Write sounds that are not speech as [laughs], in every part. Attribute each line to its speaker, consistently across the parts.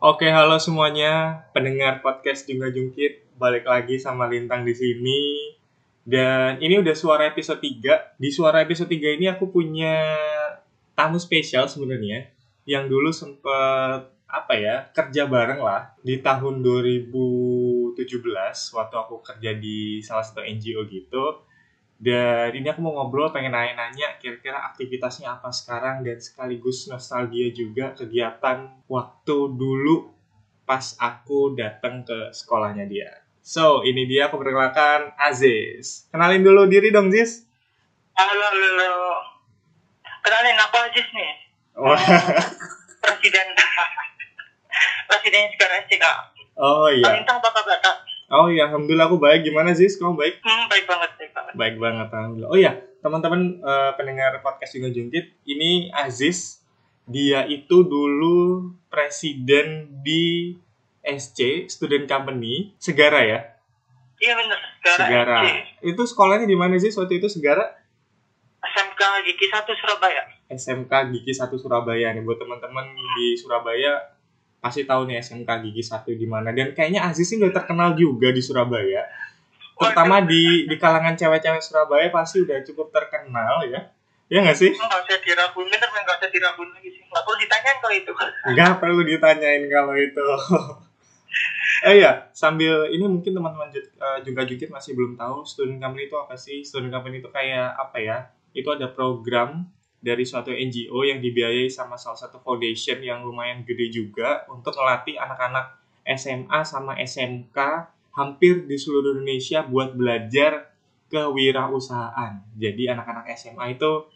Speaker 1: Oke, halo semuanya, pendengar podcast Jungga Jungkit. Balik lagi sama Lintang di sini. Dan ini udah suara episode 3. Di suara episode 3 ini aku punya tamu spesial sebenarnya yang dulu sempet apa ya kerja bareng lah di tahun 2017 waktu aku kerja di salah satu NGO gitu dan ini aku mau ngobrol pengen nanya-nanya kira-kira aktivitasnya apa sekarang dan sekaligus nostalgia juga kegiatan waktu dulu pas aku datang ke sekolahnya dia so ini dia aku perkenalkan Aziz kenalin dulu diri dong Ziz
Speaker 2: Halo, halo, halo. Kenalin aku Aziz nih.
Speaker 1: Wah. [laughs]
Speaker 2: Presiden. [laughs] Presiden sekarang sih kak.
Speaker 1: oh iya
Speaker 2: Lintang apa kabar kak?
Speaker 1: Oh iya alhamdulillah aku baik gimana Ziz kamu baik
Speaker 2: Hmm, baik banget, baik banget.
Speaker 1: Baik banget, alhamdulillah. Oh ya, teman-teman eh, pendengar podcast juga jungkit, ini Aziz. Dia itu dulu presiden di SC Student Company Segara ya.
Speaker 2: Iya bener. Sekarang
Speaker 1: Segara.
Speaker 2: SC.
Speaker 1: Itu sekolahnya di mana sih waktu itu Segara?
Speaker 2: SMK Gigi 1 Surabaya.
Speaker 1: SMK Gigi 1 Surabaya nih buat teman-teman di Surabaya pasti tahu nih SMK Gigi 1 di mana dan kayaknya Aziz ini udah terkenal juga di Surabaya. Terutama di di kalangan cewek-cewek Surabaya pasti udah cukup terkenal ya. Ya nggak sih?
Speaker 2: Nggak usah diraguin, bener nggak usah diraguin lagi sih. Nggak perlu ditanyain kalau itu.
Speaker 1: Nggak perlu ditanyain kalau itu. eh ya, sambil ini mungkin teman-teman ju- eh, juga jukit masih belum tahu student company itu apa sih? Student company itu kayak apa ya? Itu ada program dari suatu NGO yang dibiayai sama salah satu foundation yang lumayan gede juga untuk melatih anak-anak SMA sama SMK hampir di seluruh Indonesia buat belajar kewirausahaan. Jadi anak-anak SMA itu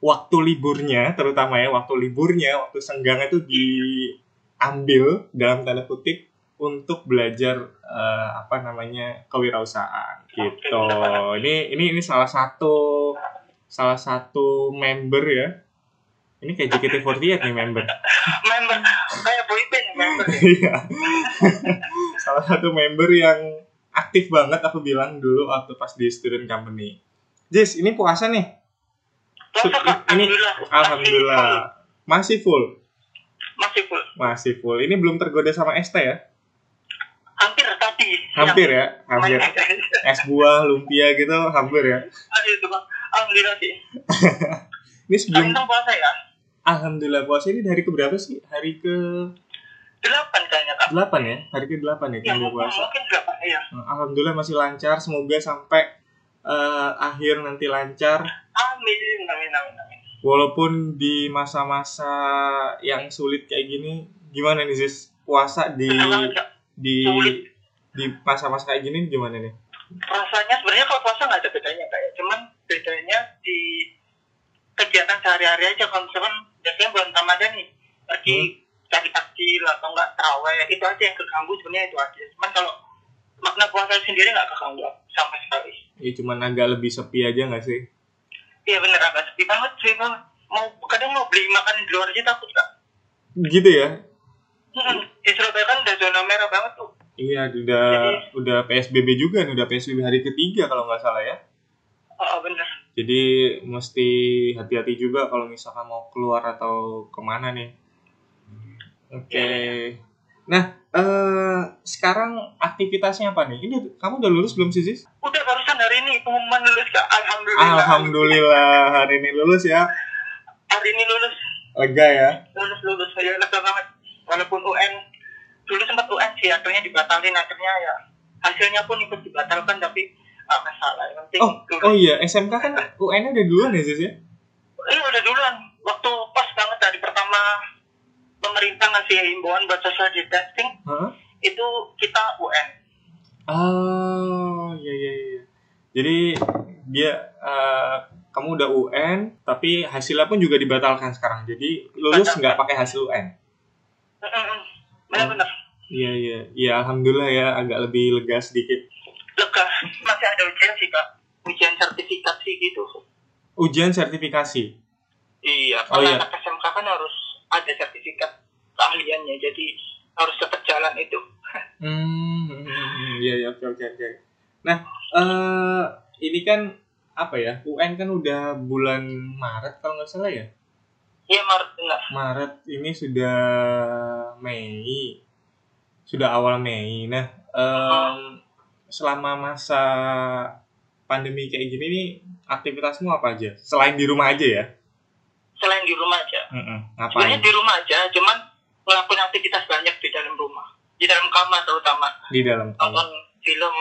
Speaker 1: waktu liburnya, terutama ya waktu liburnya, waktu senggang itu diambil dalam tanda kutip untuk belajar eh, apa namanya kewirausahaan gitu. Ini ini ini salah satu salah satu member ya. Ini kayak JKT48 nih member. [laughs]
Speaker 2: Member, kayak boyband ya, member. ya. [laughs]
Speaker 1: Iya. [laughs] salah satu member yang aktif banget aku bilang dulu waktu pas di student company. Jis, ini puasa nih.
Speaker 2: Puasa kak,
Speaker 1: Ini-
Speaker 2: alhamdulillah.
Speaker 1: Alhamdulillah. Masih full.
Speaker 2: Masih full.
Speaker 1: Masih full. Ini belum tergoda sama ST ya?
Speaker 2: Hampir tadi.
Speaker 1: Hampir ya, hampir. Es buah, lumpia gitu, hampir ya.
Speaker 2: Aduh, itu bang. Alhamdulillah sih. [laughs]
Speaker 1: Ini sebelum
Speaker 2: puasa ya?
Speaker 1: Alhamdulillah puasa ini hari ke berapa sih? Hari ke
Speaker 2: Delapan kayaknya kak.
Speaker 1: 8 ya? Hari ke 8 ya
Speaker 2: Ya, mungkin,
Speaker 1: puasa.
Speaker 2: mungkin delapan ya.
Speaker 1: Alhamdulillah masih lancar, semoga sampai eh, akhir nanti lancar.
Speaker 2: Amin, amin, amin, amin.
Speaker 1: Walaupun di masa-masa yang sulit kayak gini, gimana nih Zis? Puasa di di
Speaker 2: Sulit.
Speaker 1: di masa-masa kayak gini gimana nih?
Speaker 2: rasanya sebenarnya kalau puasa nggak ada bedanya kayak cuman bedanya di kegiatan sehari-hari aja kalau misalkan biasanya bulan Ramadan nih pergi cari takjil atau enggak terawih itu aja yang keganggu sebenarnya itu aja. Cuman kalau makna puasa sendiri nggak keganggu sama sekali.
Speaker 1: Ya cuman agak lebih sepi aja nggak sih?
Speaker 2: iya bener agak sepi banget sih banget mau kadang mau beli makan di luar aja takut kak.
Speaker 1: Gitu ya?
Speaker 2: Hmm, di Surabaya kan udah zona merah banget tuh.
Speaker 1: Iya, udah udah PSBB juga nih, udah PSBB hari ketiga kalau nggak salah ya.
Speaker 2: Oh bener
Speaker 1: Jadi mesti hati-hati juga kalau misalkan mau keluar atau ke mana nih. Oke. Nah, eh sekarang aktivitasnya apa nih? Ini kamu udah lulus belum sih, Sis?
Speaker 2: udah barusan hari ini pengumuman lulus kak alhamdulillah
Speaker 1: Alhamdulillah hari ini lulus ya.
Speaker 2: hari ini lulus
Speaker 1: Lega ya.
Speaker 2: lulus lulus saya lega banget walaupun UN dulu sempat UN sih akhirnya dibatalin akhirnya ya hasilnya pun ikut dibatalkan tapi ah masalah yang penting
Speaker 1: Oh, oh iya, SMK kan UN-nya udah duluan ya, Sis ya?
Speaker 2: ini udah duluan waktu pas banget dari pertama pemerintah ngasih himbauan buat social distancing
Speaker 1: Hah?
Speaker 2: itu kita UN
Speaker 1: Oh, iya iya iya. Jadi dia eh, kamu udah UN tapi hasilnya pun juga dibatalkan sekarang. Jadi lulus nggak pakai hasil UN.
Speaker 2: benar-benar
Speaker 1: Iya iya. Iya alhamdulillah ya agak lebih lega sedikit.
Speaker 2: Lega masih ada ujian sih kak ujian sertifikasi gitu
Speaker 1: Ujian sertifikasi.
Speaker 2: iya
Speaker 1: Oh, iya.
Speaker 2: karena anak SMK kan harus ada sertifikat keahliannya jadi harus tetap jalan itu [laughs]
Speaker 1: Hmm, hmm, hmm, iya iya oke oke oke. Nah, eh ini kan apa ya? UN kan udah bulan Maret kalau nggak salah ya.
Speaker 2: Iya Maret benar.
Speaker 1: Maret ini sudah Mei, sudah awal Mei. Nah, em, selama masa pandemi kayak gini nih, aktivitasmu apa aja? Selain di rumah aja ya?
Speaker 2: Selain di rumah aja.
Speaker 1: Mm-mm,
Speaker 2: Sebenarnya
Speaker 1: Ngapain?
Speaker 2: di rumah aja, cuman ngelakuin aktivitas banyak di dalam rumah. Di dalam kamar terutama.
Speaker 1: Di dalam kamar.
Speaker 2: Nonton film.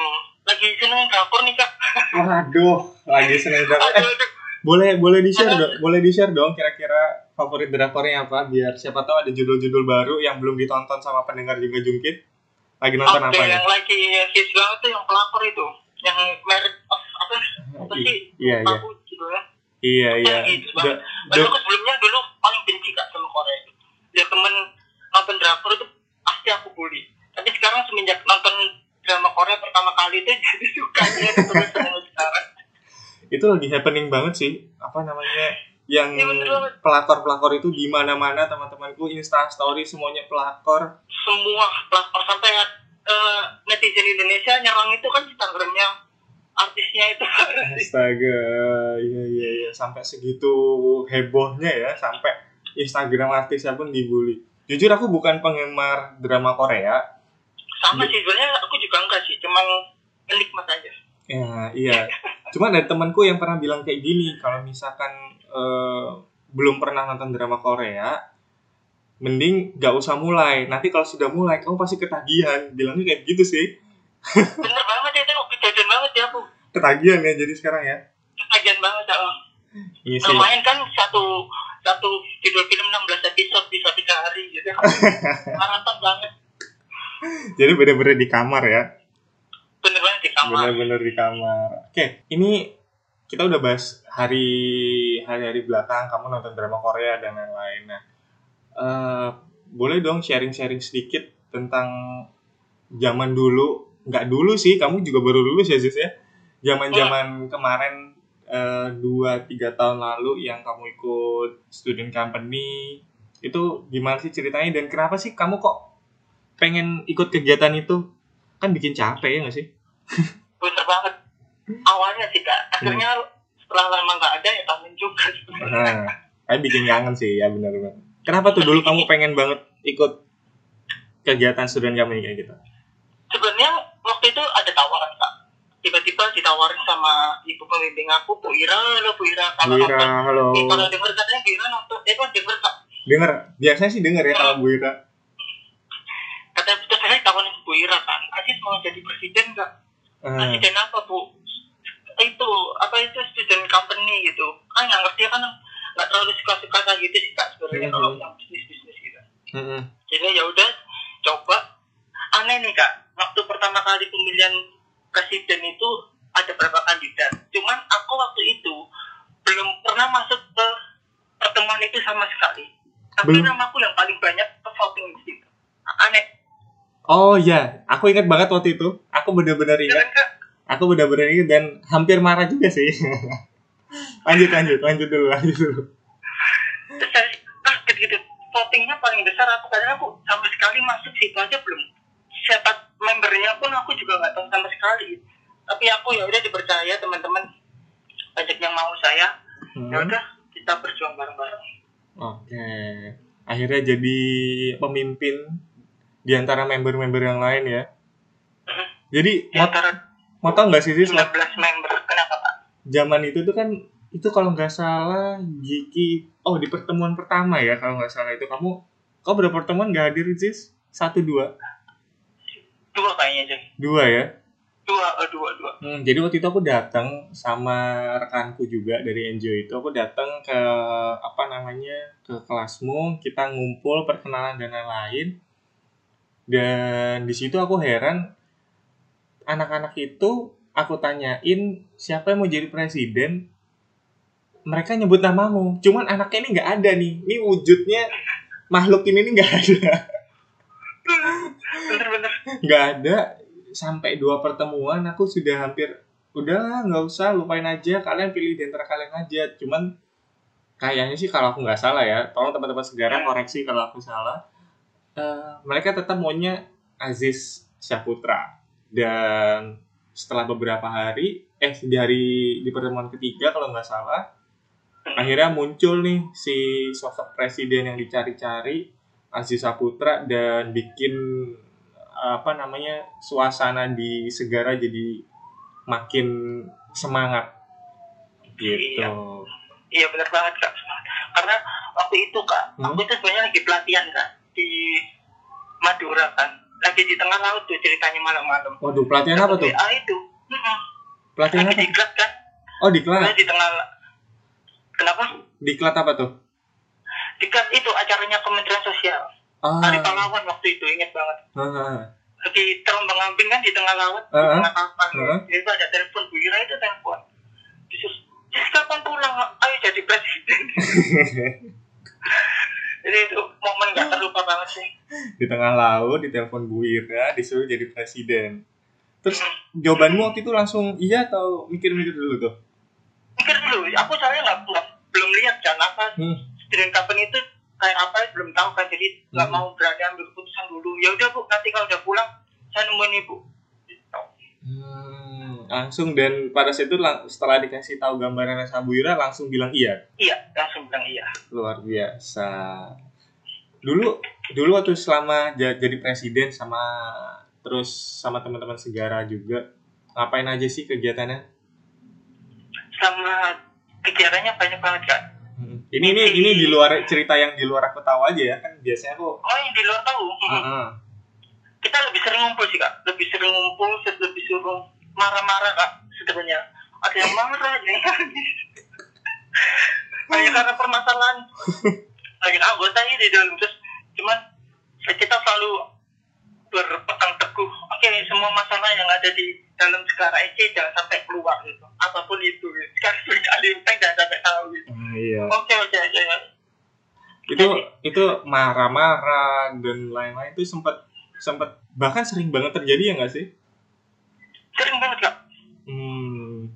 Speaker 2: Lagi seneng drakor nih kak.
Speaker 1: Waduh, lagi seneng banget. Eh, boleh boleh di share dong, boleh di share dong kira-kira favorit drakornya apa biar siapa tahu ada judul-judul baru yang belum ditonton sama pendengar juga jungkit. Lagi nonton apa
Speaker 2: yang lagi hits banget tuh yang pelakor itu. Yang of apa, apa sih?
Speaker 1: Iya iya
Speaker 2: Aku judulnya.
Speaker 1: iya iya.
Speaker 2: Gitu, Padahal aku sebelumnya dulu paling benci kak sama Korea itu. Dia temen nonton drakor itu pasti aku bully. Tapi sekarang semenjak nonton drama Korea pertama kali itu [laughs] jadi suka dia terus sekarang.
Speaker 1: itu lagi happening banget sih apa namanya yang
Speaker 2: Iya,
Speaker 1: pelakor-pelakor itu di mana-mana teman-temanku Insta story semuanya pelakor.
Speaker 2: Semua pelakor sampai eh, netizen Indonesia nyerang itu kan Instagramnya artisnya itu.
Speaker 1: astaga iya iya iya. Sampai segitu hebohnya ya sampai Instagram artisnya pun dibully. Jujur aku bukan penggemar drama Korea.
Speaker 2: Sama sih sebenarnya aku juga enggak sih, cuman penikmat aja.
Speaker 1: ya iya [laughs] cuma ada temanku yang pernah bilang kayak gini kalau misalkan eh, belum pernah nonton drama Korea mending gak usah mulai nanti kalau sudah mulai kamu pasti ketagihan bilangnya kayak gitu sih
Speaker 2: Bener banget ya, itu kejadian banget ya aku.
Speaker 1: ketagihan ya jadi sekarang ya
Speaker 2: Kejadian banget ya.
Speaker 1: Iya sih.
Speaker 2: lumayan kan satu satu judul film 16 episode bisa tiga hari gitu [laughs] maraton banget
Speaker 1: Jadi bener-bener di kamar ya.
Speaker 2: Bener banget di kamar
Speaker 1: Bener-bener di kamar. Oke, ini kita udah bahas hari hari-hari belakang kamu nonton drama Korea dan lain-lain. Nah, eh, boleh dong sharing-sharing sedikit tentang zaman dulu. Nggak dulu sih, kamu juga baru lulus ya, Ziz ya. Zaman-zaman kemarin eh, dua tiga tahun lalu yang kamu ikut student company itu gimana sih ceritanya dan kenapa sih kamu kok pengen ikut kegiatan itu kan bikin capek ya nggak sih?
Speaker 2: bener banget. Awalnya sih kak akhirnya setelah lama nggak ada ya kangen juga.
Speaker 1: Nah, kayak bikin kangen sih ya benar benar. Kenapa tuh dulu kamu pengen banget ikut kegiatan student kami kayak gitu?
Speaker 2: sebenarnya waktu itu ada tawaran kak. Tiba-tiba ditawarin sama ibu pembimbing aku Bu Ira. Lo Bu Ira. Kalau
Speaker 1: Bu Ira,
Speaker 2: nonton
Speaker 1: halo.
Speaker 2: Eh, kalau denger katanya Bu Ira nonton eh kan denger kak?
Speaker 1: Dengar, biasanya sih denger ya kalau Bu Ira.
Speaker 2: Saya tawarin Bu Ira kan Aziz mau jadi presiden nggak?
Speaker 1: Eh,
Speaker 2: presiden apa bu? Itu apa itu student company gitu. Kan nggak ngerti kan nggak terlalu suka suka kayak gitu sih kak sebenarnya
Speaker 1: Mhm.
Speaker 2: kalau yang bisnis bisnis gitu.
Speaker 1: Mm-mm.
Speaker 2: jadi ya udah coba. Aneh nih kak. Waktu pertama kali pemilihan presiden itu ada berapa kandidat. Cuman aku waktu itu belum pernah masuk ke pertemuan itu sama sekali. Tapi
Speaker 1: Belum?
Speaker 2: namaku yang paling banyak ke voting di situ aneh
Speaker 1: Oh iya, aku ingat banget waktu itu. Aku bener-bener
Speaker 2: ya
Speaker 1: ingat. Aku bener-bener ingat dan hampir marah juga sih. [laughs] lanjut, lanjut, lanjut dulu, lanjut dulu.
Speaker 2: terus saya ah gitu votingnya paling besar aku kadang aku sama sekali masuk situ aja belum siapa membernya pun aku juga nggak tahu sama sekali tapi aku ya udah dipercaya teman-teman banyak yang mau saya
Speaker 1: Hmm.
Speaker 2: ya udah kita berjuang bareng-bareng
Speaker 1: Oke. Akhirnya jadi pemimpin di antara member-member yang lain ya. Jadi
Speaker 2: di
Speaker 1: mau, tau nggak sih Sis,
Speaker 2: 19 member kenapa pak
Speaker 1: zaman itu tuh kan itu kalau nggak salah Giki oh di pertemuan pertama ya kalau nggak salah itu kamu kau berapa pertemuan nggak hadir Sis? Satu dua
Speaker 2: dua kayaknya jadi
Speaker 1: dua ya.
Speaker 2: dua eh, dua dua
Speaker 1: Hmm, jadi waktu itu aku datang sama rekanku juga dari NGO itu. Aku datang ke apa namanya ke kelasmu, kita ngumpul perkenalan dan lain-lain. Dan di situ aku heran anak-anak itu aku tanyain siapa yang mau jadi presiden. Mereka nyebut namamu, cuman anaknya ini nggak ada nih. Ini wujudnya makhluk ini nih nggak ada. Nggak ada. Sampai dua pertemuan aku sudah hampir udah nggak usah lupain aja. Kalian pilih di antara kalian aja. Cuman kayaknya sih kalau aku nggak salah ya tolong teman-teman segera koreksi kalau aku salah Eh, mereka tetap maunya Aziz Syahputra dan setelah beberapa hari eh di hari di pertemuan ketiga kalau nggak salah akhirnya muncul nih si sosok presiden yang dicari-cari Aziz Saputra dan bikin apa namanya suasana di Segara jadi makin semangat gitu.
Speaker 2: Iya. Iya benar banget kak. Karena waktu itu kak,
Speaker 1: Hmm?
Speaker 2: aku itu sebenarnya lagi pelatihan kak di Madura kan. Lagi di tengah laut tuh ceritanya malam-malam.
Speaker 1: Waduh, pelatihan apa tuh?
Speaker 2: WA itu. Mm-mm.
Speaker 1: Pelatihan
Speaker 2: Lagi
Speaker 1: apa?
Speaker 2: di klat kan.
Speaker 1: Oh, diklat.
Speaker 2: Saya di tengah. Kenapa?
Speaker 1: Diklat apa tuh?
Speaker 2: Di klat itu acaranya Kementerian Sosial.
Speaker 1: Ah.
Speaker 2: Hari pahlawan waktu itu inget banget.
Speaker 1: ah.
Speaker 2: Lagi terombang ambing kan di tengah laut, di
Speaker 1: Ah,
Speaker 2: tengah kapal.
Speaker 1: ah.
Speaker 2: Itu ada telepon Bu Ira itu telepon. "Sis, kapan pulang? Ayo jadi presiden. [laughs] Jadi itu momen gak terlupa banget sih.
Speaker 1: di tengah laut ditelepon Bu Ira disuruh jadi presiden. Terus jawabanmu waktu itu langsung iya atau mikir-mikir dulu tuh?
Speaker 2: Mikir dulu, aku soalnya nggak belum, belum lihat kan apa
Speaker 1: Hmm.
Speaker 2: student company itu kayak apa belum tahu kan jadi nggak
Speaker 1: Hmm.
Speaker 2: mau berani ambil keputusan dulu. Ya udah bu, nanti kalau udah pulang saya nemuin ibu.
Speaker 1: Langsung dan pada saat itu setelah dikasih tahu gambaran sama Bu Ira langsung bilang iya.
Speaker 2: Iya, langsung bilang iya.
Speaker 1: Luar biasa. Dulu dulu waktu selama ja- jadi presiden sama terus sama teman-teman segara juga ngapain aja sih kegiatannya?
Speaker 2: Sama kegiatannya banyak banget kan.
Speaker 1: Hmm. Ini ini ini di luar cerita yang di luar aku tahu aja ya kan biasanya aku
Speaker 2: Oh yang di luar tahu.
Speaker 1: Heeh.
Speaker 2: Kita lebih sering ngumpul sih kak, lebih sering ngumpul, terus lebih suruh marah-marah kak sebenarnya. Ada yang marah, ada yang nangis. Hanya karena permasalahan banyak anggota ini di dalam terus cuman kita selalu berpegang teguh oke semua masalah yang ada di dalam segara EC jangan sampai keluar gitu apa pun itu sekali sekali penting jangan sampai tahu gitu
Speaker 1: Ah, iya.
Speaker 2: oke oke oke
Speaker 1: itu itu marah-marah dan lain-lain itu sempat sempat bahkan sering banget terjadi ya nggak sih?
Speaker 2: Sering banget kak
Speaker 1: Hmm.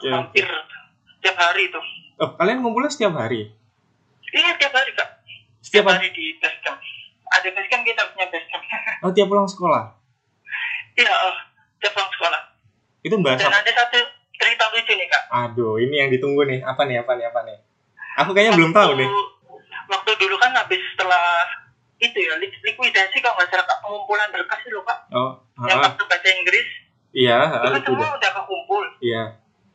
Speaker 2: Hampir tiap hari itu
Speaker 1: Oh, kalian ngumpulnya setiap hari?
Speaker 2: iya tiap hari kak
Speaker 1: Setiap
Speaker 2: tiap
Speaker 1: hari?
Speaker 2: di basecamp ada basecamp kita punya basecamp [laughs]
Speaker 1: Oh, tiap pulang sekolah.
Speaker 2: iya oh, tiap pulang sekolah
Speaker 1: Itu bahas
Speaker 2: dan ada satu cerita lucu nih kak
Speaker 1: Aduh, ini yang ditunggu nih. Apa nih? Apa nih? Apa nih? Aku kayaknya belum tahu nih.
Speaker 2: Waktu dulu kan habis setelah itu ya lik- likuidasi kalau nggak salah Kak, pengumpulan berkas itu kak
Speaker 1: Oh,
Speaker 2: yang waktu bahasa Inggris
Speaker 1: iya,
Speaker 2: itu
Speaker 1: ah, itu
Speaker 2: semua
Speaker 1: udah.
Speaker 2: udah kekumpul.
Speaker 1: Iya.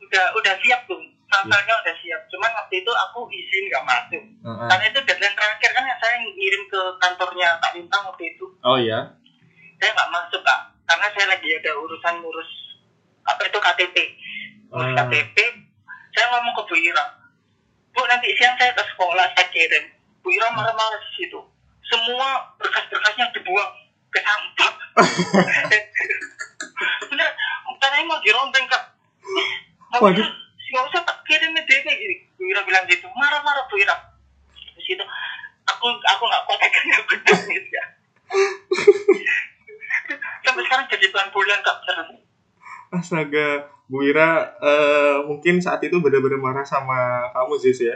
Speaker 2: udah udah siap tuh sampelnya udah siap. Cuman waktu itu aku izin nggak masuk.
Speaker 1: Ah, ah.
Speaker 2: karena itu deadline terakhir kan yang saya ngirim ke kantornya Kak Lintang waktu itu.
Speaker 1: Oh iya.
Speaker 2: saya nggak masuk kak karena saya lagi ada urusan ngurus apa itu KTP ngurus
Speaker 1: Ah.
Speaker 2: KTP saya ngomong ke Bu Ira. Bu nanti siang saya ke sekolah saya kirim. Bu Ira marah-marah di situ. Semua berkas-berkasnya dibuang ke sampah [laughs] [laughs] katanya mau dirombeng kak. [laughs]
Speaker 1: Waduh.
Speaker 2: usah nggak usah tak kirim gini Bu Ira bilang gitu. Marah-marah Bu Ira. Di situ aku aku nggak kuat akhirnya [laughs] aku nangis ya sampai sekarang jadi bulan-bulan kak. Beneran
Speaker 1: Astaga, Bu Ira eh, mungkin saat itu benar-benar marah sama kamu Ziz ya.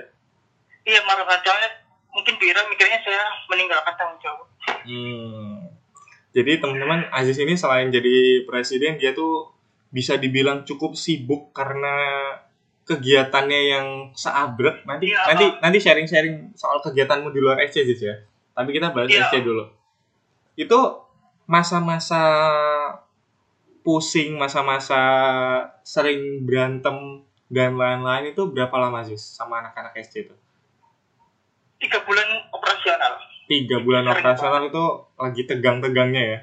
Speaker 2: iya marah soalnya mungkin Bira mikirnya saya meninggalkan tanggung jawab.
Speaker 1: Hmm. Jadi teman-teman Aziz ini selain jadi presiden dia tuh bisa dibilang cukup sibuk karena kegiatannya yang seabrek. Nanti
Speaker 2: Iya.
Speaker 1: nanti nanti sharing-sharing soal kegiatanmu di luar SC ya. Tapi kita bahas
Speaker 2: Iya.
Speaker 1: SC dulu. Itu masa-masa pusing, masa-masa sering berantem dan lain-lain itu berapa lama Ziz sama anak-anak SC itu?
Speaker 2: tiga bulan operasional
Speaker 1: Tiga bulan operasional itu lagi tegang-tegangnya ya?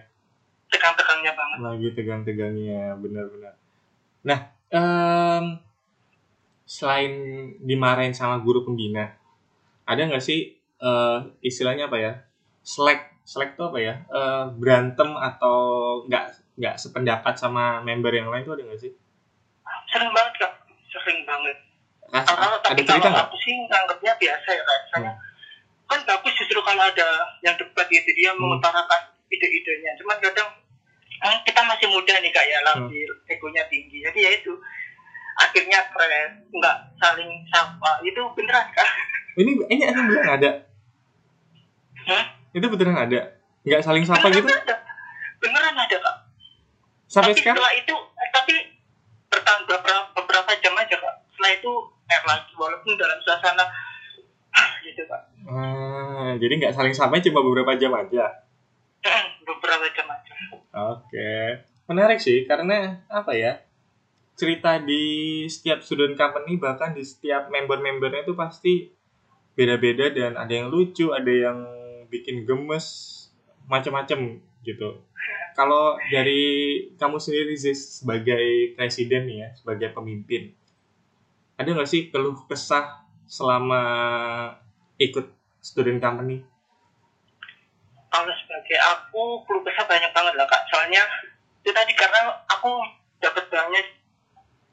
Speaker 2: Tegang-tegangnya banget
Speaker 1: lagi tegang-tegangnya benar-benar. Nah, em, selain dimarahin sama guru pembina, ada nggak sih eh, istilahnya apa ya? Slack, slack itu apa ya? Eh, berantem atau nggak nggak sependapat sama member yang lain itu ada nggak sih?
Speaker 2: sering banget kak sering banget
Speaker 1: As-
Speaker 2: kalau
Speaker 1: ada
Speaker 2: tapi
Speaker 1: cerita
Speaker 2: kalau
Speaker 1: nggak?
Speaker 2: aku sih nganggapnya biasa ya kak saya
Speaker 1: Hmm.
Speaker 2: kan bagus justru kalau ada yang debat gitu dia
Speaker 1: Hmm.
Speaker 2: mengutarakan ide-idenya cuman kadang kan kita masih muda nih kak ya
Speaker 1: Hmm.
Speaker 2: labil egonya tinggi jadi ya itu akhirnya stres nggak saling sapa itu beneran kak
Speaker 1: Ini ini ada beneran ada?
Speaker 2: Hah?
Speaker 1: Itu beneran ada? Nggak saling sapa gitu?
Speaker 2: beneran ada beneran ada kak
Speaker 1: Sampai
Speaker 2: tapi
Speaker 1: sekarang?
Speaker 2: setelah itu tapi bertahan beberapa beberapa jam aja kak setelah itu care lagi walaupun dalam suasana [sighs] gitu pak
Speaker 1: Ah, jadi nggak saling sampai cuma beberapa jam aja. [laughs]
Speaker 2: beberapa aja
Speaker 1: Oke, menarik sih karena apa ya? Cerita di setiap student company bahkan di setiap member-membernya itu pasti beda-beda dan ada yang lucu, ada yang bikin gemes, macam-macam gitu. Kalau dari kamu sendiri Ziz, sebagai presiden ya, sebagai pemimpin, ada nggak sih keluh kesah selama ikut student company?
Speaker 2: Kalau sebagai aku keluh kesah banyak banget lah kak soalnya itu tadi karena aku dapat banyak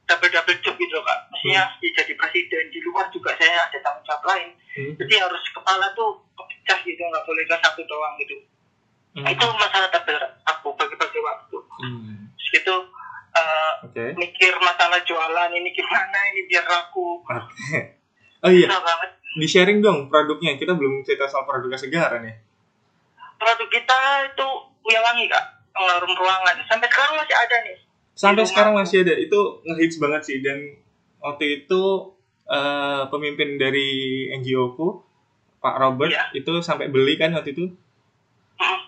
Speaker 2: double double job gitu loh kak maksudnya ya jadi presiden di luar juga saya ada tanggung jawab lain
Speaker 1: Hmm.
Speaker 2: jadi harus kepala tuh kepecah gitu nggak boleh ke satu doang gitu
Speaker 1: Hmm.
Speaker 2: itu masalah terberat aku bagi-bagi waktu
Speaker 1: Hmm.
Speaker 2: terus gitu eh,
Speaker 1: Oke.
Speaker 2: mikir masalah jualan ini gimana ini biar laku
Speaker 1: Oke. Oh iya,
Speaker 2: banget
Speaker 1: di sharing dong produknya. Kita belum cerita soal produknya Segara nih.
Speaker 2: Produk kita itu Wilangi kak pengharum ruangan. Sampai sekarang masih ada nih.
Speaker 1: Sampai sekarang masih ada. Itu ngehits banget sih. Dan waktu itu eh, pemimpin dari NGO ku Pak Robert
Speaker 2: Iya.
Speaker 1: itu sampai beli kan waktu itu?
Speaker 2: Mm.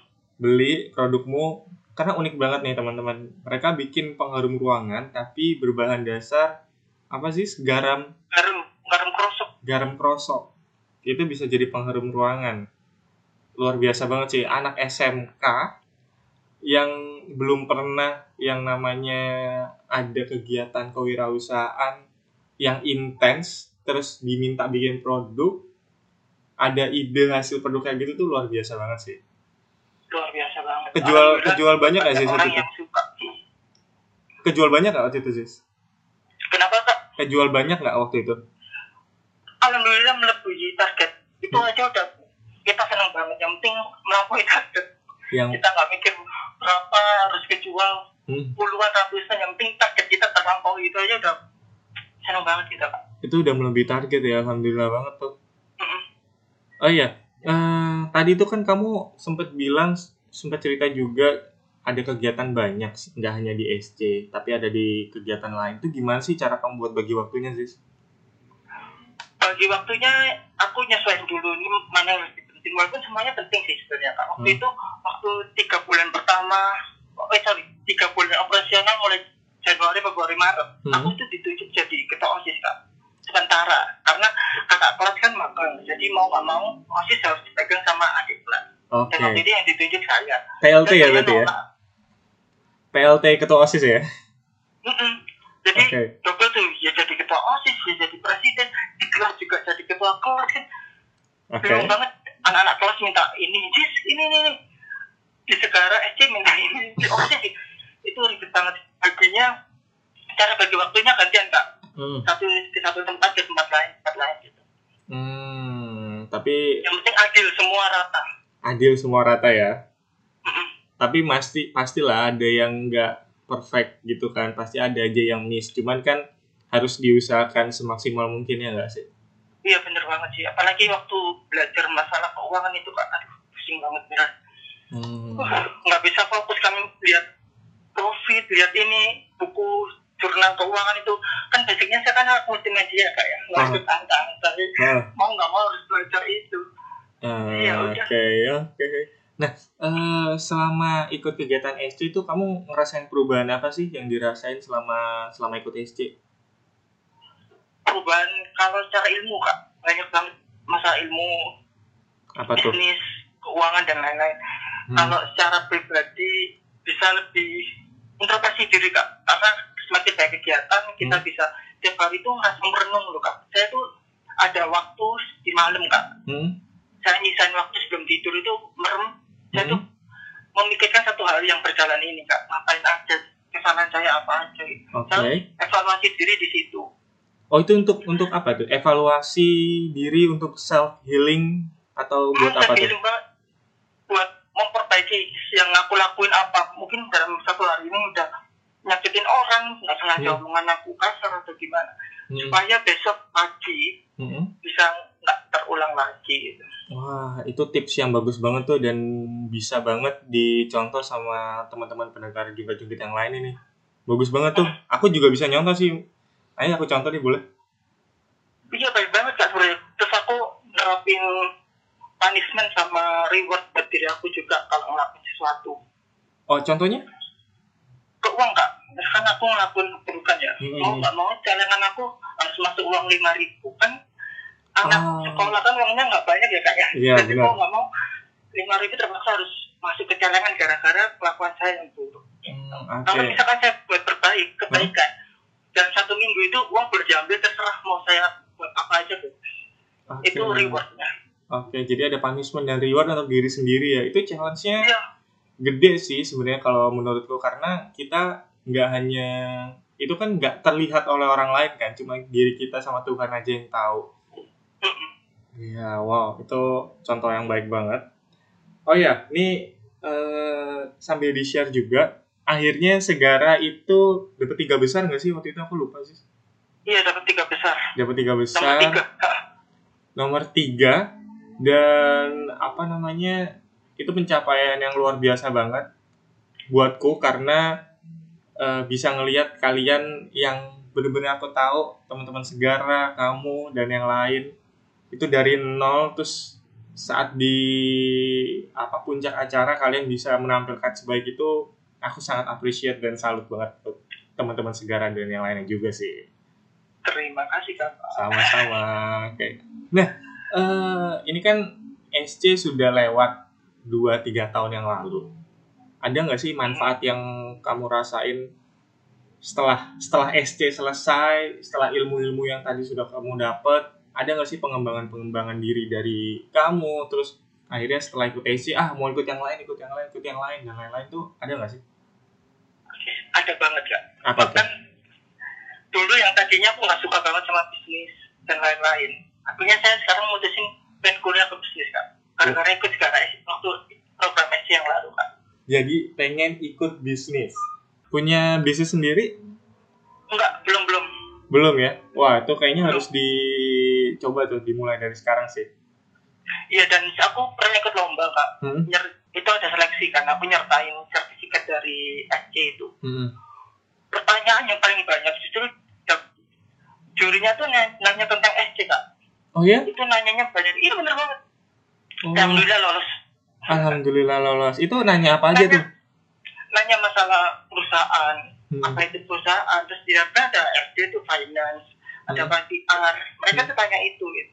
Speaker 1: beli produkmu. Karena unik banget nih teman-teman. Mereka bikin pengharum ruangan tapi berbahan dasar apa sih garam?
Speaker 2: Garam garam kerosok.
Speaker 1: Garam krosok itu bisa jadi pengharum ruangan luar biasa banget sih. Anak SMK yang belum pernah yang namanya ada kegiatan kewirausahaan yang intens terus diminta bikin produk ada ide hasil produk kayak gitu tuh luar biasa banget sih.
Speaker 2: Luar biasa banget.
Speaker 1: Kejual
Speaker 2: Alhamdulillah,
Speaker 1: kejual banyak gak sih waktu itu? kejual banyak gak waktu itu sih
Speaker 2: kenapa kak?
Speaker 1: Kejual banyak gak waktu itu?
Speaker 2: Alhamdulillah melebihi target. Itu
Speaker 1: Hmm.
Speaker 2: aja udah yang penting melampaui target.
Speaker 1: Yang
Speaker 2: kita nggak mikir berapa harus kejual
Speaker 1: hmm,
Speaker 2: puluhan ratusan yang penting target kita terlampaui. Itu aja udah senang banget kita kak
Speaker 1: itu udah melebihi target ya alhamdulillah banget tuh
Speaker 2: Mm-mm.
Speaker 1: Oh iya, eh, tadi itu kan kamu sempat bilang, sempat cerita juga ada kegiatan banyak, sih, nggak hanya di SC, tapi ada di kegiatan lain. Itu gimana sih cara kamu buat bagi waktunya, Zis?
Speaker 2: bagi waktunya aku nyesuaiin dulu ini mana walaupun semuanya penting sih sebenarnya kak waktu
Speaker 1: Hmm.
Speaker 2: itu waktu tiga bulan pertama eh sorry tiga bulan operasional mulai Januari Februari Maret
Speaker 1: Hmm.
Speaker 2: aku itu ditunjuk jadi ketua osis kak sementara karena kakak kelas kan magang jadi mau nggak mau osis harus dipegang sama adik kelas
Speaker 1: Oke,
Speaker 2: dan waktu itu yang ditunjuk saya
Speaker 1: PLT
Speaker 2: Dan
Speaker 1: ya berarti ya? PLT ketua OSIS ya?
Speaker 2: Mm-mm. jadi
Speaker 1: Oke.
Speaker 2: double tuh ya jadi ketua osis ya jadi presiden di kelas juga jadi ketua kelas kan
Speaker 1: Oke.
Speaker 2: bingung banget anak-anak kelas minta ini sis ini ini, ini. di segara SC minta ini [laughs] di itu ribet banget akhirnya cara bagi waktunya gantian kak
Speaker 1: Hmm.
Speaker 2: satu di satu tempat ke tempat lain tempat lain gitu
Speaker 1: Hmm, tapi
Speaker 2: yang penting adil semua rata
Speaker 1: adil semua rata ya. Tapi pasti pastilah ada yang nggak perfect gitu kan. Pasti ada aja yang miss. Cuman kan harus diusahakan semaksimal mungkin ya nggak sih?
Speaker 2: Iya bener banget sih apalagi waktu belajar masalah keuangan itu kak aduh pusing banget bener
Speaker 1: Hmm.
Speaker 2: Nggak bisa fokus kami lihat profit lihat ini buku jurnal keuangan itu kan basicnya saya kan multimedia kak ya nggak
Speaker 1: Ah.
Speaker 2: ikut angka-angka
Speaker 1: Ah.
Speaker 2: mau nggak mau harus belajar itu
Speaker 1: Ah,
Speaker 2: Iya,
Speaker 1: Oke,
Speaker 2: udah.
Speaker 1: oke. Nah, eh, selama ikut kegiatan SC itu kamu ngerasain perubahan apa sih yang dirasain selama selama ikut SC?
Speaker 2: Perubahan kalau secara ilmu kak banyak banget masa ilmu
Speaker 1: Apa tuh?
Speaker 2: bisnis keuangan dan lain-lain
Speaker 1: Hmm.
Speaker 2: kalau secara pribadi bisa lebih introspeksi diri kak karena semakin banyak kegiatan kita
Speaker 1: Hmm.
Speaker 2: bisa tiap hari itu ngerasa merenung loh kak saya tuh ada waktu di malam kak
Speaker 1: Hmm?
Speaker 2: saya nyisain waktu sebelum tidur itu merem saya
Speaker 1: Hmm.
Speaker 2: tuh memikirkan satu hari yang berjalan ini kak ngapain aja kesalahan saya apa aja gitu.
Speaker 1: Oke.
Speaker 2: saya evaluasi diri di situ
Speaker 1: Oh itu untuk untuk apa tuh? Evaluasi diri untuk self healing atau buat apa tuh?
Speaker 2: banget buat memperbaiki yang aku lakuin apa mungkin dalam satu hari ini udah nyakitin orang nggak sengaja
Speaker 1: Hmm.
Speaker 2: omongan aku kasar atau gimana
Speaker 1: Hmm.
Speaker 2: supaya besok pagi
Speaker 1: Hmm.
Speaker 2: bisa nggak terulang lagi gitu.
Speaker 1: Wah itu tips yang bagus banget tuh dan bisa banget dicontoh sama teman-teman pendengar juga jungkit yang lain ini. Bagus banget tuh. Aku juga bisa nyontoh sih. Ayo aku contoh nih boleh.
Speaker 2: iya baik banget kak sebenarnya terus aku nerapin punishment sama reward buat diri aku juga kalau ngelakuin sesuatu
Speaker 1: Oh, contohnya?
Speaker 2: ke uang kak misalkan aku ngelakuin keburukan ya
Speaker 1: Hmm.
Speaker 2: mau nggak mau celengan aku harus masuk uang lima ribu kan anak
Speaker 1: Oh.
Speaker 2: sekolah kan uangnya nggak banyak ya kak ya
Speaker 1: Iya,
Speaker 2: jadi
Speaker 1: benar.
Speaker 2: mau nggak mau lima ribu terpaksa harus masuk ke celengan gara-gara kelakuan saya yang buruk
Speaker 1: Hmm,
Speaker 2: kalau
Speaker 1: Oke.
Speaker 2: misalkan saya buat berbaik kebaikan dan satu minggu itu uang boleh diambil terserah mau saya buat apa aja tuh
Speaker 1: Oke.
Speaker 2: itu rewardnya
Speaker 1: Oke, jadi ada punishment dan reward untuk diri sendiri ya. Itu challenge-nya
Speaker 2: iya
Speaker 1: gede sih sebenarnya kalau menurutku karena kita nggak hanya itu kan nggak terlihat oleh orang lain kan, cuma diri kita sama Tuhan aja yang tahu. Iya, wow, itu contoh yang baik banget. Oh ya, ini eh, sambil di share juga, akhirnya Segara itu dapat tiga besar nggak sih waktu itu aku lupa sih.
Speaker 2: iya dapat tiga besar
Speaker 1: Dapat tiga
Speaker 2: nomor
Speaker 1: besar.
Speaker 2: tiga Kak.
Speaker 1: nomor tiga dan apa namanya itu pencapaian yang luar biasa banget buatku karena eh, bisa ngelihat kalian yang bener-bener aku tahu teman-teman segara kamu dan yang lain itu dari nol terus saat di apa puncak acara kalian bisa menampilkan sebaik itu aku sangat appreciate dan salut banget untuk teman-teman segara dan yang lainnya juga sih.
Speaker 2: Terima kasih kak.
Speaker 1: Sama-sama kayak nah eh, ini kan SC sudah lewat 2-3 tahun yang lalu. Ada nggak sih manfaat yang kamu rasain setelah setelah SC selesai setelah ilmu-ilmu yang tadi sudah kamu dapat ada nggak sih pengembangan-pengembangan diri dari kamu? Terus akhirnya setelah ikut SC ah mau ikut yang lain ikut yang lain ikut yang lain dan lain-lain tuh ada nggak sih
Speaker 2: ada banget kak.
Speaker 1: Apa
Speaker 2: bahkan dulu yang tadinya aku nggak suka banget sama bisnis dan lain-lain. Akhirnya saya sekarang mutusin pengen kuliah ke bisnis kak. Gara-gara ikut segala waktu program SC yang lalu kak.
Speaker 1: Jadi pengen ikut bisnis. Punya bisnis sendiri?
Speaker 2: Enggak belum belum.
Speaker 1: Belum ya? Wah, itu kayaknya harus dicoba tuh dimulai dari sekarang sih.
Speaker 2: iya dan aku pernah ikut lomba kak.
Speaker 1: Hmm.
Speaker 2: Nyer- itu ada seleksi kan aku nyertain sertifikat dari SC itu
Speaker 1: Hmm.
Speaker 2: pertanyaan yang paling banyak justru jurinya tuh nanya, nanya tentang SC kak
Speaker 1: Oh ya?
Speaker 2: itu nanyanya banyak iya bener banget
Speaker 1: Oh,
Speaker 2: alhamdulillah lolos
Speaker 1: alhamdulillah lolos. Itu nanya apa aja
Speaker 2: nanya,
Speaker 1: tuh?
Speaker 2: nanya masalah perusahaan
Speaker 1: Hmm.
Speaker 2: apa itu perusahaan terus di dalamnya ada SD itu finance ada
Speaker 1: Hmm.
Speaker 2: PR mereka tuh tanya itu gitu.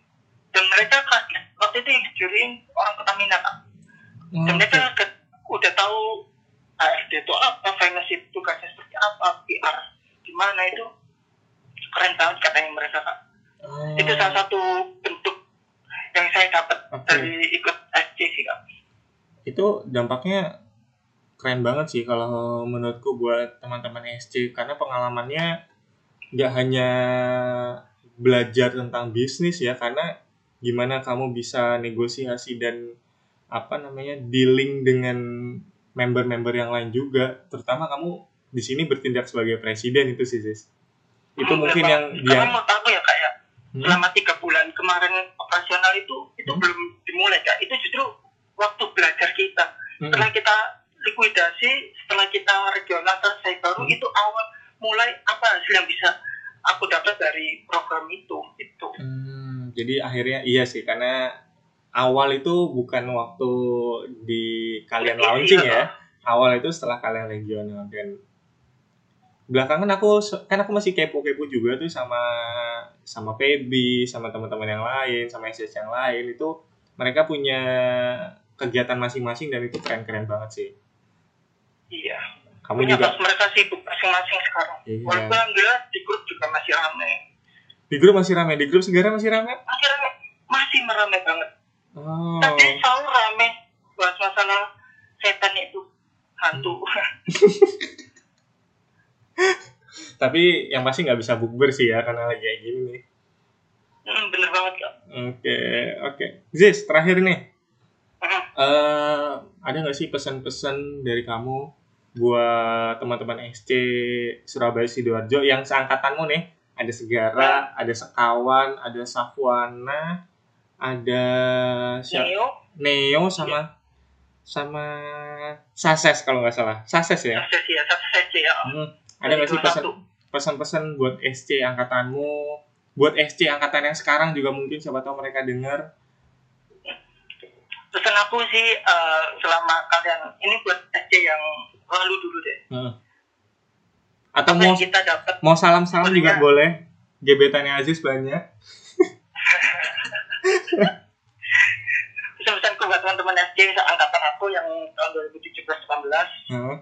Speaker 2: dan mereka kaget waktu itu yang orang Pertamina Kak.
Speaker 1: Oh,
Speaker 2: dan mereka udah tahu ASD itu apa finance itu tugasnya seperti apa PR gimana itu. Keren banget katanya mereka kak.
Speaker 1: Oh,
Speaker 2: itu salah satu bentuk yang saya dapat
Speaker 1: Oke.
Speaker 2: dari ikut SC sih kak.
Speaker 1: Itu dampaknya keren banget sih kalau menurutku buat teman-teman SC karena pengalamannya nggak hanya belajar tentang bisnis ya karena gimana kamu bisa negosiasi dan apa namanya dealing dengan member-member yang lain juga terutama kamu di sini bertindak sebagai presiden itu sih sis itu
Speaker 2: Hmm,
Speaker 1: mungkin yang dia
Speaker 2: karena menurut aku ya kak ya
Speaker 1: Hmm?
Speaker 2: selama tiga bulan kemarin operasional itu itu
Speaker 1: Hmm.
Speaker 2: belum dimulai kak itu justru waktu belajar kita
Speaker 1: Hmm.
Speaker 2: setelah kita likuidasi setelah kita regional selesai baru
Speaker 1: Hmm.
Speaker 2: itu awal mulai apa hasil yang bisa aku dapat dari program itu itu
Speaker 1: Hmm, jadi akhirnya iya sih karena awal itu bukan waktu di kalian
Speaker 2: Iya,
Speaker 1: launching ya. Awal itu setelah kalian regional dan belakangan aku kan aku masih kepo-kepo juga tuh sama sama Feby, sama teman-teman yang lain, sama SS yang lain itu mereka punya kegiatan masing-masing dan itu keren-keren banget sih.
Speaker 2: iya
Speaker 1: Kamu juga
Speaker 2: mereka sibuk masing-masing sekarang
Speaker 1: Iya.
Speaker 2: walaupun alhamdulillah di grup juga masih ramai
Speaker 1: di grup masih ramai, di grup segera masih ramai.
Speaker 2: masih ramai masih meramai banget
Speaker 1: Oh.
Speaker 2: tadi sahur rame bahas masalah setan itu hantu [laughs]
Speaker 1: Tapi yang pasti nggak bisa bukber sih ya karena lagi kayak gini nih.
Speaker 2: Hmm, bener banget kak
Speaker 1: Oke, oke. Ziz, terakhir nih. Eh ada nggak sih pesan-pesan dari kamu buat teman-teman SC Surabaya Sidoarjo yang seangkatanmu nih? Ada Segara, ada Sekawan, ada Safwana, ada?
Speaker 2: Neo
Speaker 1: Neo sama sama Sases kalau nggak salah. Sases ya.
Speaker 2: sukses ya sukses ya
Speaker 1: Hmm, Ada nggak sih
Speaker 2: 21.
Speaker 1: pesan pesan-pesan buat SC angkatanmu buat SC angkatan yang sekarang juga mungkin siapa tahu mereka dengar
Speaker 2: pesan aku sih eh, selama kalian ini buat SC yang lalu dulu deh
Speaker 1: Heeh. atau
Speaker 2: apa
Speaker 1: mau
Speaker 2: kita dapat
Speaker 1: mau salam-salam juga boleh gebetannya Aziz banyak
Speaker 2: pesan-pesanku buat teman-teman SC angkatan aku yang tahun 2017-18
Speaker 1: Heeh.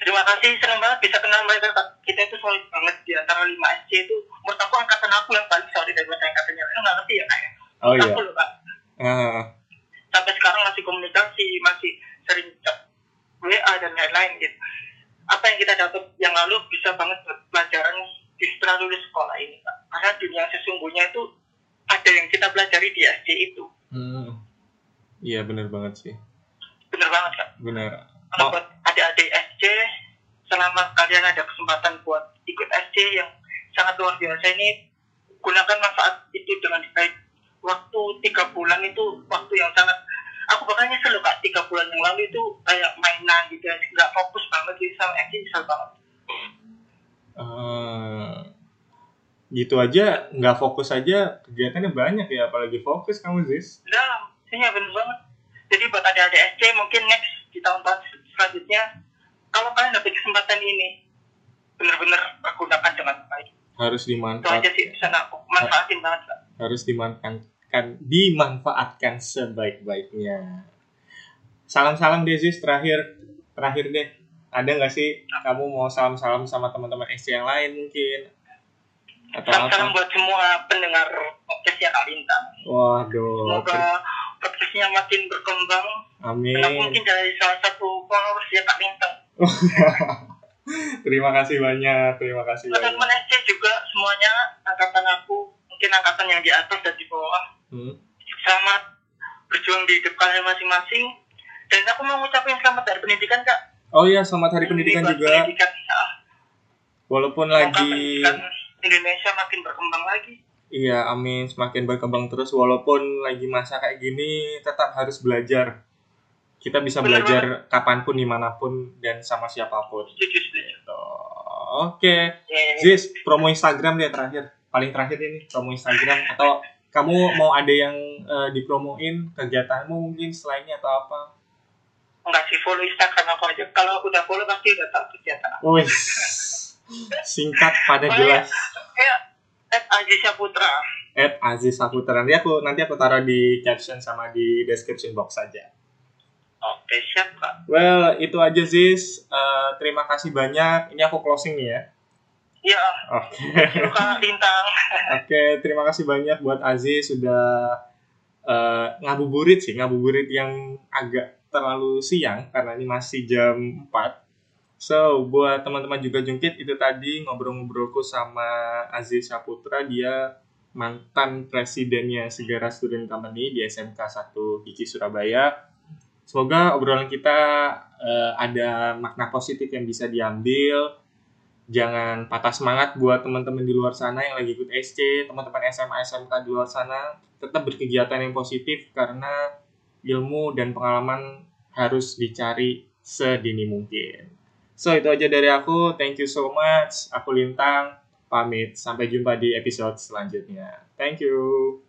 Speaker 2: terima kasih senang banget bisa kenal mereka Kak. kita itu solid banget di antara 5 SC itu menurut aku angkatan aku yang paling solid daripada angkatannya lain nggak ngerti ya kayak
Speaker 1: oh iya
Speaker 2: aku loh kak
Speaker 1: Heeh.
Speaker 2: sampai sekarang masih komunikasi masih sering chat WA dan lain-lain gitu apa yang kita dapat yang lalu bisa banget pelajaran di setelah lulus sekolah ini Kak. karena dunia yang sesungguhnya itu ada yang kita pelajari di SC itu.
Speaker 1: Hmm. iya bener banget sih.
Speaker 2: Bener banget kak.
Speaker 1: Bener
Speaker 2: kalau
Speaker 1: Oh.
Speaker 2: buat adik-adik SC selama kalian ada kesempatan buat ikut SC yang sangat luar biasa ini gunakan manfaat itu dengan baik. Waktu tiga bulan itu waktu yang sangat aku bahkan nyesel loh kak tiga bulan yang lalu itu kayak mainan gitu nggak fokus banget gitu sama SC nyesel banget.
Speaker 1: Eh, gitu aja nggak fokus aja. Kegiatannya banyak ya apalagi fokus kamu Ziz
Speaker 2: nah iya bener banget. Jadi buat adik-adik SC mungkin next di tahun-tahun selanjutnya kalau kalian dapat kesempatan ini bener-bener gunakan dengan baik.
Speaker 1: Harus
Speaker 2: itu aja
Speaker 1: dimanfaat
Speaker 2: sih pesan aku. Manfaatin banget kak
Speaker 1: harus dimanfaatkan dimanfaatkan sebaik-baiknya. Salam-salam deh Ziz terakhir. Terakhir deh. Ada nggak sih kamu mau salam-salam sama teman-teman SC yang lain mungkin atau
Speaker 2: Salam-salam
Speaker 1: apa
Speaker 2: buat semua pendengar podcastnya Kak Lintang.
Speaker 1: waduh
Speaker 2: Semoga podcastnya makin berkembang.
Speaker 1: Amin
Speaker 2: mungkin dari salah satu followers ya Kak Lintang. [laughs]
Speaker 1: terima kasih banyak terima kasih banyak
Speaker 2: Teman-teman SC juga semuanya angkatan aku, mungkin angkatan yang di atas dan di bawah.
Speaker 1: Hmm.
Speaker 2: Selamat berjuang di hidup kalian masing-masing. Dan aku mau ngucapin selamat dari pendidikan Kak.
Speaker 1: oh iya selamat hari pendidikan
Speaker 2: Ini
Speaker 1: juga
Speaker 2: Pendidikan,
Speaker 1: walaupun lagi
Speaker 2: pendidikan Indonesia makin berkembang lagi.
Speaker 1: Iya, amin. Semakin berkembang terus walaupun lagi masa kayak gini tetap harus belajar. Kita bisa
Speaker 2: Benar
Speaker 1: belajar kapan pun, di mana pun, dan sama siapa pun.
Speaker 2: Setuju, setuju.
Speaker 1: Gitu. Oke,
Speaker 2: Ya,
Speaker 1: Ziz, promo Instagram deh terakhir. Paling terakhir ini, promo Instagram. Atau kamu mau ada yang eh, dipromoin kegiatanmu mungkin selainnya atau apa?
Speaker 2: Enggak sih, follow Instagram aku aja. Kalau udah follow pasti udah tahu kegiatan aku.
Speaker 1: Wih, [laughs] singkat pada jelas.
Speaker 2: Ya, Ed Aziz Putra.
Speaker 1: At Aziz Saputra. Nanti aku nanti aku taruh di caption sama di description box saja.
Speaker 2: Oke, siap Kak.
Speaker 1: Well, itu aja Ziz. Eh, terima kasih banyak. Ini aku closing nih ya.
Speaker 2: Iya,
Speaker 1: Oke.
Speaker 2: yuk Kak Lintang. [laughs]
Speaker 1: Oke, terima kasih banyak buat Aziz sudah eh, ngabuburit sih, ngabuburit yang agak terlalu siang karena ini masih jam 4. So, buat teman-teman juga jungkit itu tadi ngobrol-ngobrolku sama Aziz Saputra, dia mantan presidennya Segara Student Company di SMK 1 Kiki Surabaya. Semoga obrolan kita eh, ada makna positif yang bisa diambil. Jangan patah semangat buat teman-teman di luar sana yang lagi ikut SC, teman-teman SMA SMK di luar sana, tetap berkegiatan yang positif karena ilmu dan pengalaman harus dicari sedini mungkin. So, itu aja dari aku. Thank you so much. Aku Lintang, pamit. Sampai jumpa di episode selanjutnya. Thank you.